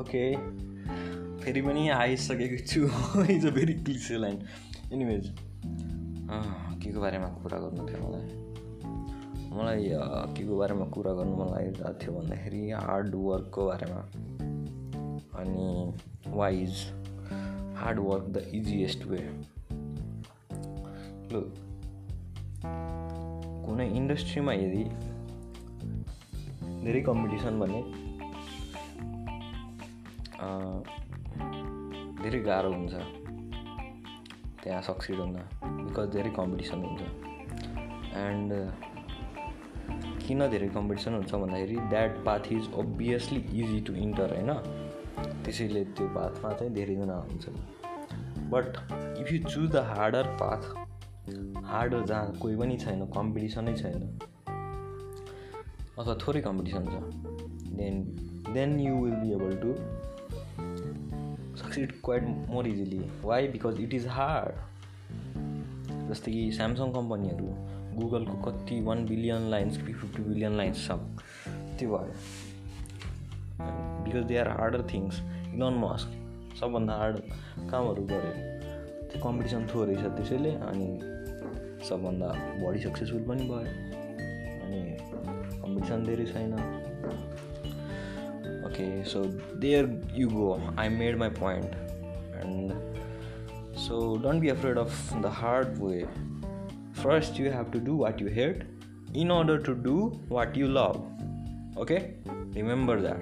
Okay फेरि पनि आइसकेको छु is a very cliche line anyways के को बारेमा कुरा गर्नु थियो मलाई मलाई के को बारेमा कुरा गर्नु मन लागिरहेको थियो भन्दाखेरि हार्ड वर्कको बारेमा अनि why's hard work the easiest way लु कुनै इन्डस्ट्रीमा यदि धेरै कम्पिटिसन भने धेरै गाह्रो हुन्छ। त्यहाँ सक्सिड हुन बिकज धेरै कम्पिटिसन हुन्छ। एन्ड किन धेरै कम्पिटिसन हुन्छ भन्दाखेरि that path is obviously easy to enter होइन? त्यसैले त्यो पाथमा चाहिँ धेरैजना हुन्छ। But if you choose the harder path harder जहाँ कोही पनि छैन कम्पिटिसनै छैन अथवा थोरै कम्पिटिसन छ then then you will be able to succeed quite more easily why because it is hard जस्तै कि स्यामसङ कम्पनीहरू गुगलको कति वान बिलियन लाइन्स कि फिफ्टी बिलियन लाइन्स छ त्यो भयो because they are harder things Elon Musk सबभन्दा हार्ड कामहरू गऱ्यो त्यो कम्पिटिसन थोरै छ त्यसैले अनि सबभन्दा बढी सक्सेसफुल पनि भयो। अनि कम्पिटिसन धेरै छैन। Okay so there you go. I made my point. And so don't be afraid of the hard way. First you have to do what you hate in order to do what you love. Okay? Remember that